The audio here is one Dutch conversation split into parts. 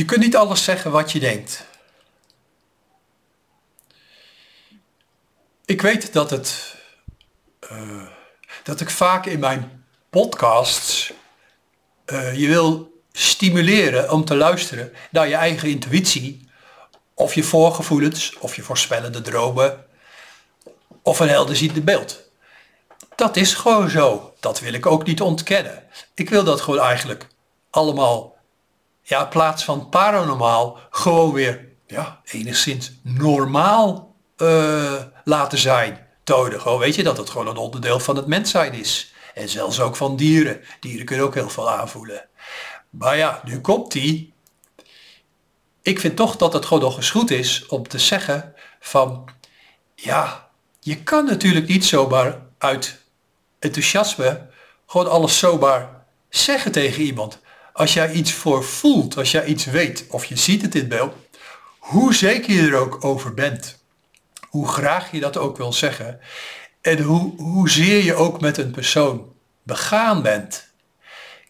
Je kunt niet alles zeggen wat je denkt. Ik weet dat het uh, dat ik vaak in mijn podcasts uh, je wil stimuleren om te luisteren naar je eigen intuïtie, of je voorgevoelens, of je voorspellende dromen, of een helderziende beeld. Dat is gewoon zo. Dat wil ik ook niet ontkennen. Ik wil dat gewoon eigenlijk allemaal, ja, in plaats van paranormaal, gewoon weer, ja, enigszins normaal uh, laten zijn. Toden, gewoon weet je dat het gewoon een onderdeel van het mens zijn is. En zelfs ook van dieren. Dieren kunnen ook heel veel aanvoelen. Maar ja, nu komt die. Ik vind toch dat het gewoon nog eens goed is om te zeggen van, ja, je kan natuurlijk niet zomaar uit enthousiasme gewoon alles zomaar zeggen tegen iemand. Als jij iets voor voelt, als jij iets weet of je ziet het in beeld, hoe zeker je er ook over bent, hoe graag je dat ook wil zeggen en hoe, hoezeer je ook met een persoon begaan bent.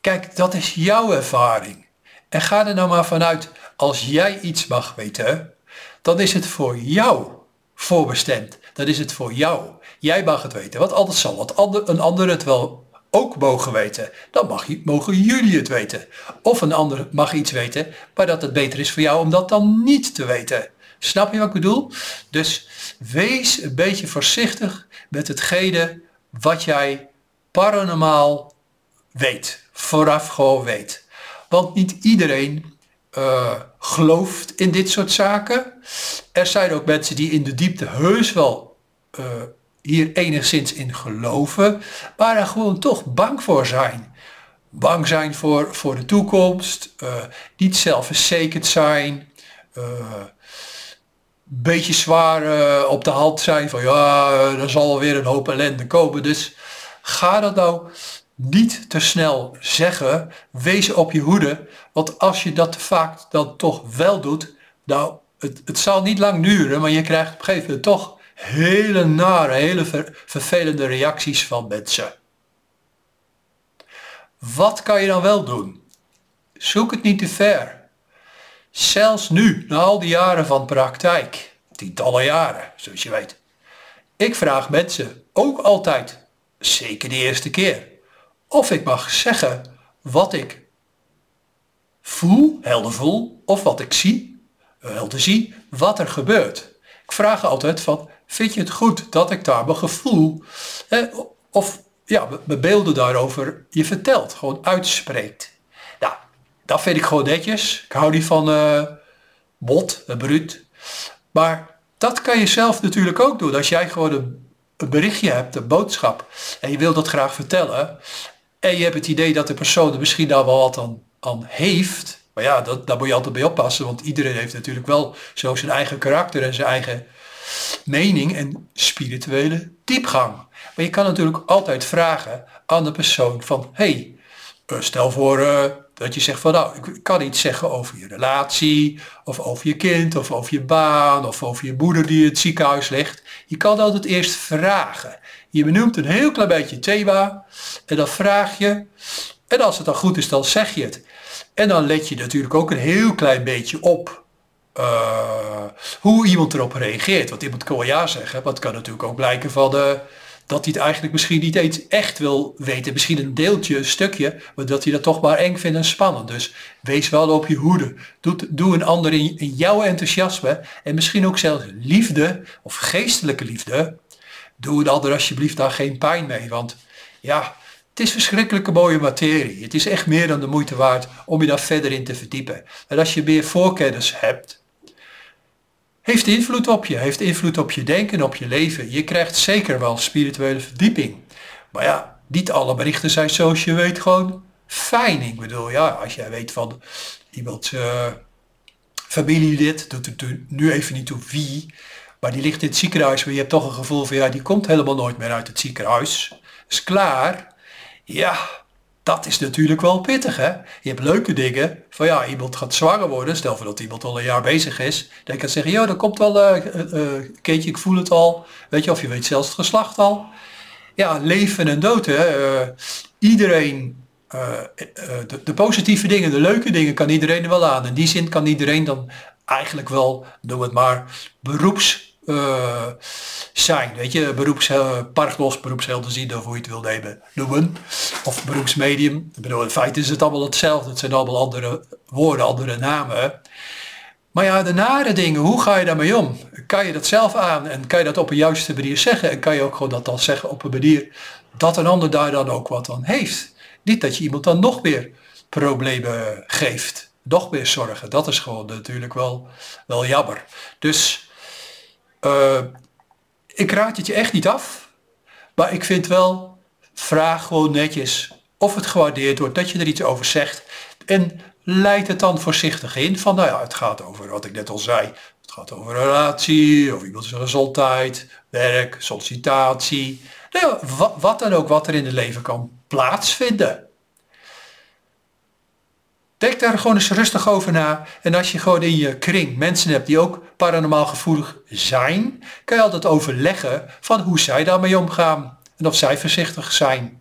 Kijk, dat is jouw ervaring. En ga er nou maar vanuit, als jij iets mag weten, dan is het voor jou voorbestemd. Dan is het voor jou. Jij mag het weten, want anders zal wat ander, een ander het wel ook mogen weten. Dan mag, mogen jullie het weten. Of een ander mag iets weten, maar dat het beter is voor jou om dat dan niet te weten. Snap je wat ik bedoel? Dus wees een beetje voorzichtig met hetgene wat jij paranormaal weet. Vooraf gewoon weet. Want niet iedereen uh, gelooft in dit soort zaken. Er zijn ook mensen die in de diepte heus wel uh, hier enigszins in geloven, maar er gewoon toch bang voor zijn. Bang zijn voor, voor de toekomst, uh, niet zelfverzekerd zijn, beetje zwaar uh, op de hand zijn van ja, er zal weer een hoop ellende komen. Dus ga dat nou niet te snel zeggen. Wees op je hoede. Want als je dat vaak dan toch wel doet, nou, het, het zal niet lang duren, maar je krijgt op een gegeven moment toch hele nare, hele ver, vervelende reacties van mensen. Wat kan je dan wel doen? Zoek het niet te ver. Zelfs nu, na al die jaren van praktijk, tientallen jaren, zoals je weet. Ik vraag mensen ook altijd, zeker de eerste keer, of ik mag zeggen wat ik voel, helder voel, of wat ik zie, helder zie, wat er gebeurt. Ik vraag altijd van, vind je het goed dat ik daar mijn gevoel, of ja, mijn beelden daarover je vertelt, gewoon uitspreekt. Dat vind ik gewoon netjes. Ik hou niet van uh, bot, uh, bruut. Maar dat kan je zelf natuurlijk ook doen. Als jij gewoon een, berichtje hebt, een boodschap, en je wilt dat graag vertellen, en je hebt het idee dat de persoon er misschien daar wel wat aan, aan heeft, maar ja, dat, daar moet je altijd bij oppassen, want iedereen heeft natuurlijk wel zo zijn eigen karakter en zijn eigen mening en spirituele diepgang. Maar je kan natuurlijk altijd vragen aan de persoon van, hey, eh, stel voor dat je zegt van nou, ik kan iets zeggen over je relatie, of over je kind, of over je baan, of over je moeder die in het ziekenhuis ligt. Je kan altijd eerst vragen. Je benoemt een heel klein beetje thema en dan vraag je. En als het dan goed is, dan zeg je het. En dan let je natuurlijk ook een heel klein beetje op uh, hoe iemand erop reageert. Want iemand kan ja zeggen, maar het kan natuurlijk ook blijken van... Uh, dat hij het eigenlijk misschien niet eens echt wil weten. Misschien een deeltje, een stukje, maar dat hij dat toch maar eng vindt en spannend. Dus wees wel op je hoede. Doe, doe een ander in, in jouw enthousiasme en misschien ook zelfs liefde of geestelijke liefde. Doe een ander alsjeblieft daar geen pijn mee, want ja, het is verschrikkelijke mooie materie. Het is echt meer dan de moeite waard om je daar verder in te verdiepen. En als je meer voorkennis hebt, heeft invloed op je, heeft invloed op je denken, op je leven. Je krijgt zeker wel spirituele verdieping. Maar ja, niet alle berichten zijn zoals je weet gewoon fijn. Ik bedoel, ja, als jij weet van iemand uh, familielid, doet het nu even niet toe wie, maar die ligt in het ziekenhuis, maar je hebt toch een gevoel van ja, die komt helemaal nooit meer uit het ziekenhuis. Is klaar. Ja, dat is natuurlijk wel pittig hè. Je hebt leuke dingen van ja, iemand gaat zwanger worden. Stel voor dat iemand al een jaar bezig is. Dan kan zeggen, ja, dat komt wel, uh, Keetje, ik voel het al. Weet je, of je weet zelfs het geslacht al. Ja, leven en dood iedereen de, de, positieve dingen, de leuke dingen kan iedereen er wel aan. In die zin kan iedereen dan eigenlijk wel, noem het maar, beroeps zijn. Weet je, beroeps, parklos, beroepshelden of hoe je het wil nemen, noemen. Of beroepsmedium. Ik bedoel, in feite is het allemaal hetzelfde. Het zijn allemaal andere woorden, andere namen. Maar ja, de nare dingen, hoe ga je daarmee om? Kan je dat zelf aan en kan je dat op een juiste manier zeggen? En kan je ook gewoon dat dan zeggen op een manier dat een ander daar dan ook wat aan heeft? Niet dat je iemand dan nog meer problemen geeft, nog meer zorgen. Dat is gewoon natuurlijk wel, wel jammer. Dus uh, ik raad het je echt niet af. Maar ik vind wel, vraag gewoon netjes of het gewaardeerd wordt, dat je er iets over zegt. En leid het dan voorzichtig in van, nou ja, het gaat over wat ik net al zei. Het gaat over relatie, of iemands gezondheid, werk, sollicitatie. Nou ja, wat, wat dan ook wat er in het leven kan plaatsvinden. Denk daar gewoon eens rustig over na. En als je gewoon in je kring mensen hebt die ook paranormaal gevoelig zijn, kan je altijd overleggen van hoe zij daarmee omgaan. En of zij voorzichtig zijn.